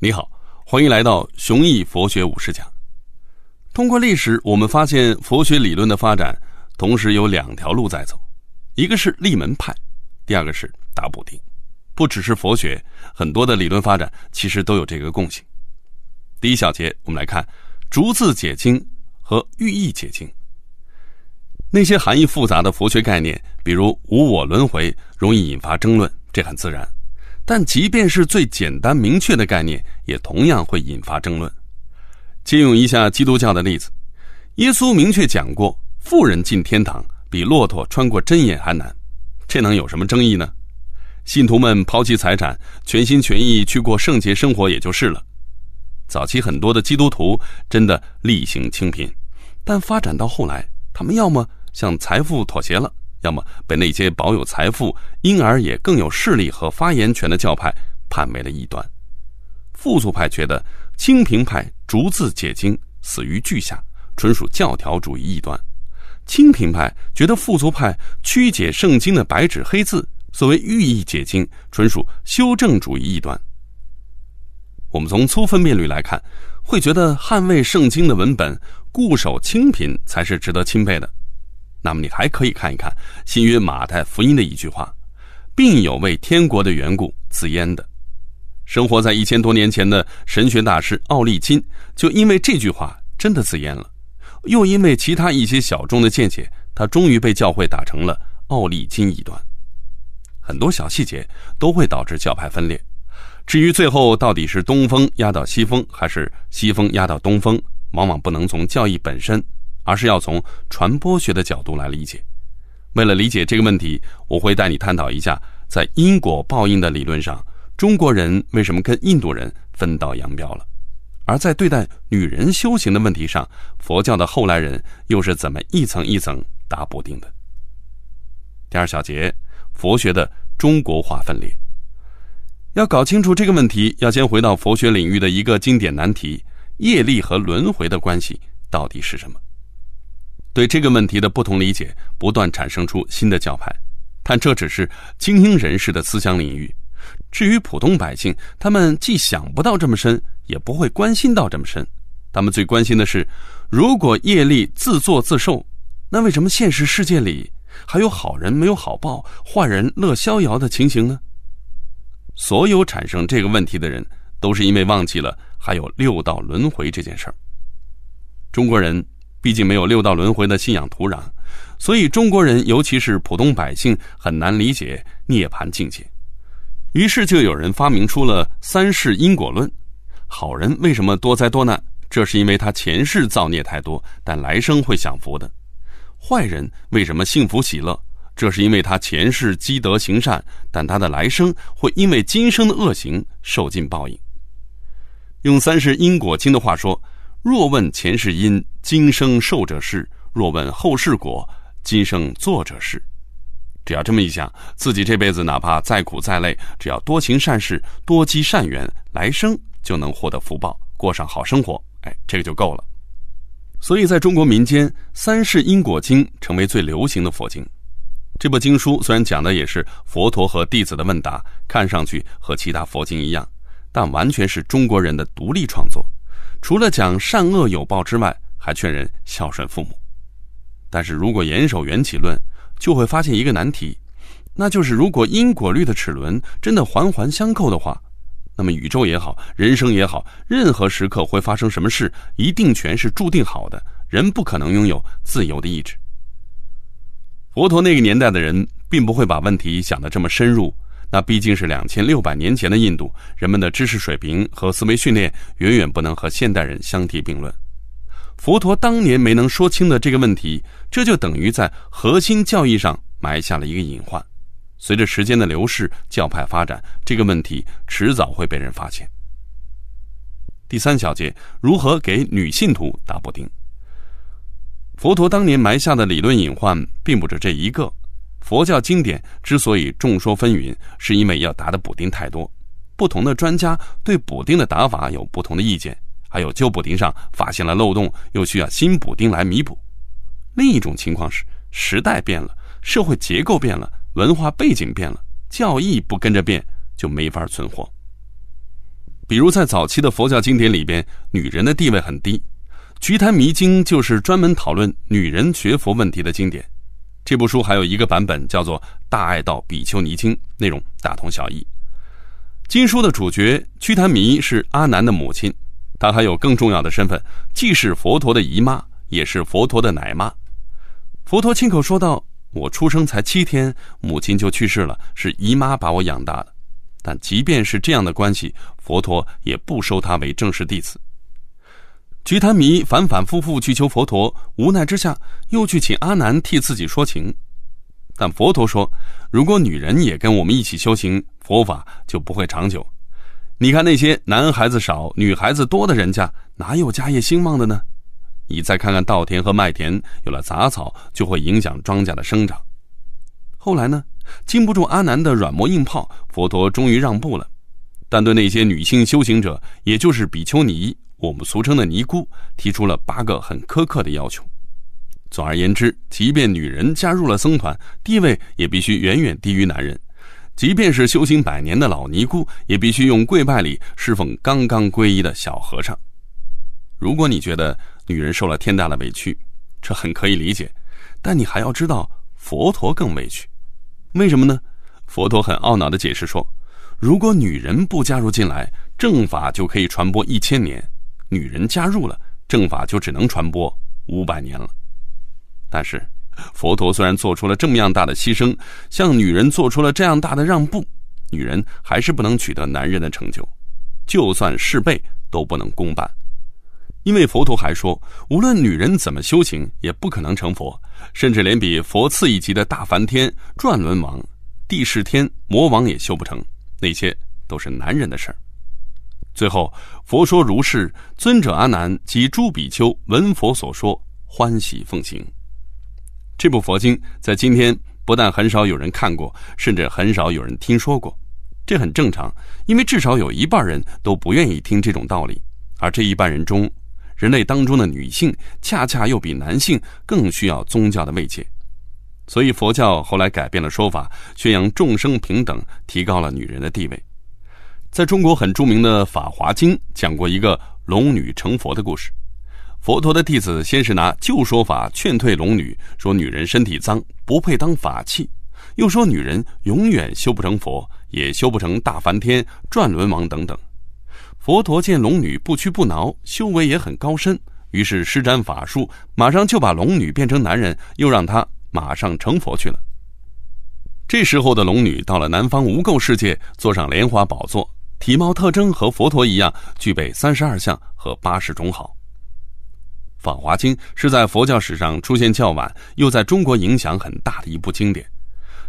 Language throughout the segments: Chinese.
你好，欢迎来到雄毅佛学五十讲。通过历史，我们发现佛学理论的发展同时有两条路在走，一个是立门派，第二个是打补丁。不只是佛学，很多的理论发展其实都有这个共性。第一小节，我们来看逐字解经和寓意解经。那些含义复杂的佛学概念，比如无我轮回，容易引发争论，这很自然。但即便是最简单明确的概念，也同样会引发争论。借用一下基督教的例子，耶稣明确讲过，富人进天堂比骆驼穿过针眼还难，这能有什么争议呢？信徒们抛弃财产，全心全意去过圣洁生活也就是了。早期很多的基督徒真的力行清贫，但发展到后来，他们要么向财富妥协了。要么被那些保有财富，因而也更有势力和发言权的教派判为了异端。富足派觉得清贫派逐字解经死于句下，纯属教条主义异端；清贫派觉得富足派曲解圣经的白纸黑字，所谓寓意解经，纯属修正主义异端。我们从粗分辨率来看，会觉得捍卫圣经的文本、固守清贫才是值得钦佩的。那么你还可以看一看新约马太福音的一句话：“并有为天国的缘故自焉的。”生活在一千多年前的神学大师奥利金，就因为这句话真的自焉了，又因为其他一些小众的见解，他终于被教会打成了奥利金一端。很多小细节都会导致教派分裂。至于最后到底是东风压倒西风，还是西风压倒东风，往往不能从教义本身。而是要从传播学的角度来理解。为了理解这个问题，我会带你探讨一下，在因果报应的理论上，中国人为什么跟印度人分道扬镳了；而在对待女人修行的问题上，佛教的后来人又是怎么一层一层打补丁的。第二小节，佛学的中国化分裂。要搞清楚这个问题，要先回到佛学领域的一个经典难题：业力和轮回的关系到底是什么？对这个问题的不同理解，不断产生出新的教派，但这只是精英人士的思想领域。至于普通百姓，他们既想不到这么深，也不会关心到这么深。他们最关心的是，如果业力自作自受，那为什么现实世界里还有好人没有好报、坏人乐逍遥的情形呢？所有产生这个问题的人，都是因为忘记了还有六道轮回这件事儿。中国人。毕竟没有六道轮回的信仰土壤，所以中国人，尤其是普通百姓，很难理解涅槃境界。于是就有人发明出了三世因果论：好人为什么多灾多难？这是因为他前世造孽太多，但来生会享福的；坏人为什么幸福喜乐？这是因为他前世积德行善，但他的来生会因为今生的恶行受尽报应。用三世因果经的话说。若问前世因，今生受者是；若问后世果，今生做者是。只要这么一想，自己这辈子哪怕再苦再累，只要多行善事，多积善缘，来生就能获得福报，过上好生活。哎，这个就够了。所以，在中国民间，《三世因果经》成为最流行的佛经。这部经书虽然讲的也是佛陀和弟子的问答，看上去和其他佛经一样，但完全是中国人的独立创作。除了讲善恶有报之外，还劝人孝顺父母。但是如果严守缘起论，就会发现一个难题，那就是如果因果律的齿轮真的环环相扣的话，那么宇宙也好，人生也好，任何时刻会发生什么事，一定全是注定好的。人不可能拥有自由的意志。佛陀那个年代的人，并不会把问题想得这么深入。那毕竟是两千六百年前的印度，人们的知识水平和思维训练远远不能和现代人相提并论。佛陀当年没能说清的这个问题，这就等于在核心教义上埋下了一个隐患。随着时间的流逝，教派发展，这个问题迟早会被人发现。第三小节，如何给女信徒打补丁？佛陀当年埋下的理论隐患，并不止这一个。佛教经典之所以众说纷纭，是因为要答的补丁太多，不同的专家对补丁的打法有不同的意见，还有旧补丁上发现了漏洞，又需要新补丁来弥补。另一种情况是，时代变了，社会结构变了，文化背景变了，教义不跟着变，就没法存活。比如在早期的佛教经典里边，女人的地位很低，《菊坛迷经》就是专门讨论女人学佛问题的经典。这部书还有一个版本叫做《大爱道比丘尼经》，内容大同小异。经书的主角屈檀弥是阿难的母亲，她还有更重要的身份，既是佛陀的姨妈，也是佛陀的奶妈。佛陀亲口说道：“我出生才七天，母亲就去世了，是姨妈把我养大的。但即便是这样的关系，佛陀也不收她为正式弟子。”菊檀弥反反复复去求佛陀，无奈之下又去请阿难替自己说情。但佛陀说：“如果女人也跟我们一起修行，佛法就不会长久。你看那些男孩子少、女孩子多的人家，哪有家业兴旺的呢？你再看看稻田和麦田，有了杂草就会影响庄稼的生长。”后来呢，经不住阿难的软磨硬泡，佛陀终于让步了。但对那些女性修行者，也就是比丘尼，我们俗称的尼姑，提出了八个很苛刻的要求。总而言之，即便女人加入了僧团，地位也必须远远低于男人；即便是修行百年的老尼姑，也必须用跪拜礼侍奉刚刚皈依的小和尚。如果你觉得女人受了天大的委屈，这很可以理解，但你还要知道，佛陀更委屈。为什么呢？佛陀很懊恼地解释说：“如果女人不加入进来，正法就可以传播一千年；女人加入了，正法就只能传播五百年了。”但是，佛陀虽然做出了这么样大的牺牲，向女人做出了这样大的让步，女人还是不能取得男人的成就，就算事倍都不能公办。因为佛陀还说，无论女人怎么修行，也不可能成佛，甚至连比佛次一级的大梵天、转轮王、帝释天、魔王也修不成，那些都是男人的事儿。最后，佛说如是，尊者阿难及诸比丘闻佛所说，欢喜奉行。这部佛经在今天不但很少有人看过，甚至很少有人听说过，这很正常，因为至少有一半人都不愿意听这种道理，而这一半人中，人类当中的女性恰恰又比男性更需要宗教的慰藉，所以佛教后来改变了说法，宣扬众生平等，提高了女人的地位。在中国很著名的《法华经》讲过一个龙女成佛的故事。佛陀的弟子先是拿旧说法劝退龙女，说女人身体脏，不配当法器；又说女人永远修不成佛，也修不成大梵天、转轮王等等。佛陀见龙女不屈不挠，修为也很高深，于是施展法术，马上就把龙女变成男人，又让她马上成佛去了。这时候的龙女到了南方无垢世界，坐上莲花宝座，体貌特征和佛陀一样，具备三十二相和八十种好。《访华经》是在佛教史上出现较晚，又在中国影响很大的一部经典。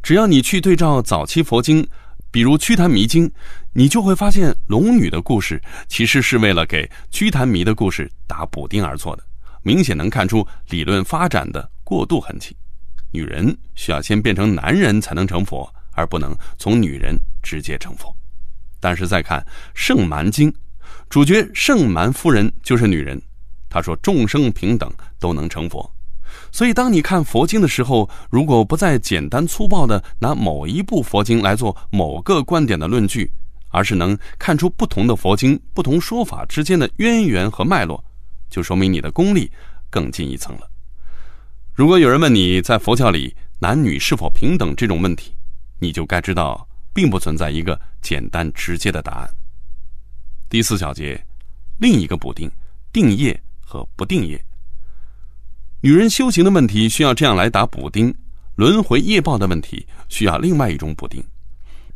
只要你去对照早期佛经，比如《祛檀弥经》，你就会发现龙女的故事其实是为了给祛檀弥的故事打补丁而做的，明显能看出理论发展的过渡痕迹。女人需要先变成男人才能成佛，而不能从女人直接成佛。但是再看《圣蛮经》，主角圣蛮夫人就是女人。他说：“众生平等，都能成佛。”所以，当你看佛经的时候，如果不再简单粗暴的拿某一部佛经来做某个观点的论据，而是能看出不同的佛经、不同说法之间的渊源和脉络，就说明你的功力更进一层了。如果有人问你在佛教里男女是否平等这种问题，你就该知道，并不存在一个简单直接的答案。第四小节，另一个补丁，定业。和不定业，女人修行的问题需要这样来打补丁；轮回业报的问题需要另外一种补丁。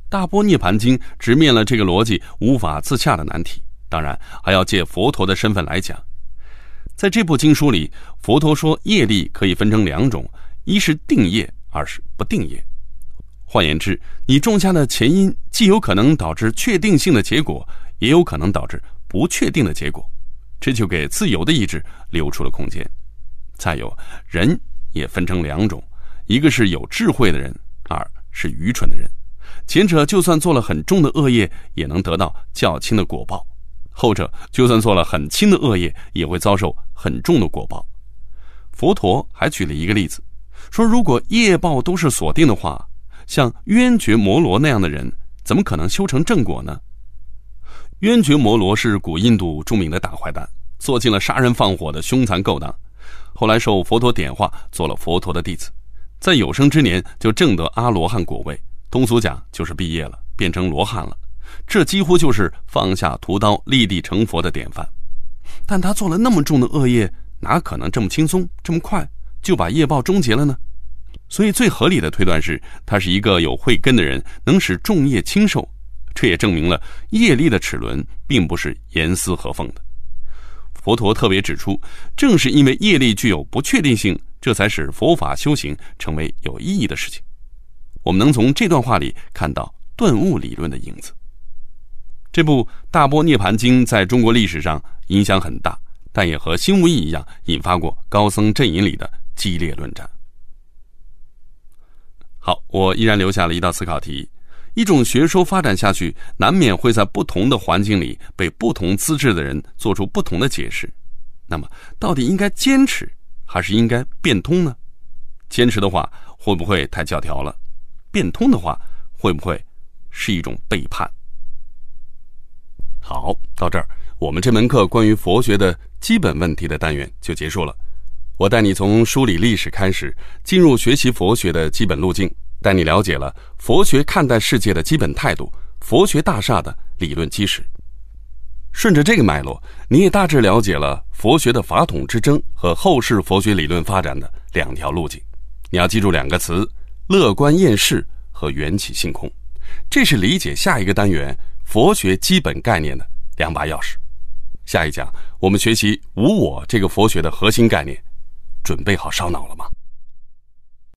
大波涅盘经直面了这个逻辑无法自洽的难题，当然还要借佛陀的身份来讲。在这部经书里，佛陀说业力可以分成两种：一是定业，二是不定业。换言之，你种下的前因，既有可能导致确定性的结果，也有可能导致不确定的结果。这就给自由的意志留出了空间。再有，人也分成两种：一个是有智慧的人，二是愚蠢的人。前者就算做了很重的恶业，也能得到较轻的果报；后者就算做了很轻的恶业，也会遭受很重的果报。佛陀还举了一个例子，说如果业报都是锁定的话，像冤觉摩罗那样的人，怎么可能修成正果呢？渊觉摩罗是古印度著名的大坏蛋，做尽了杀人放火的凶残勾当。后来受佛陀点化，做了佛陀的弟子，在有生之年就证得阿罗汉果位。通俗讲，就是毕业了，变成罗汉了。这几乎就是放下屠刀立地成佛的典范。但他做了那么重的恶业，哪可能这么轻松、这么快就把业报终结了呢？所以，最合理的推断是，他是一个有慧根的人，能使众业轻受。这也证明了业力的齿轮并不是严丝合缝的。佛陀特别指出，正是因为业力具有不确定性，这才使佛法修行成为有意义的事情。我们能从这段话里看到顿悟理论的影子。这部《大波涅盘经》在中国历史上影响很大，但也和《心无义》一样，引发过高僧阵营里的激烈论战。好，我依然留下了一道思考题：一种学说发展下去，难免会在不同的环境里被不同资质的人做出不同的解释。那么，到底应该坚持还是应该变通呢？坚持的话，会不会太教条了？变通的话，会不会是一种背叛？好，到这儿，我们这门课关于佛学的基本问题的单元就结束了。我带你从梳理历史开始，进入学习佛学的基本路径，带你了解了佛学看待世界的基本态度，佛学大厦的理论基石。顺着这个脉络，你也大致了解了佛学的法统之争和后世佛学理论发展的两条路径。你要记住两个词：乐观厌世和缘起性空。这是理解下一个单元佛学基本概念的两把钥匙。下一讲我们学习无我这个佛学的核心概念。准备好烧脑了吗？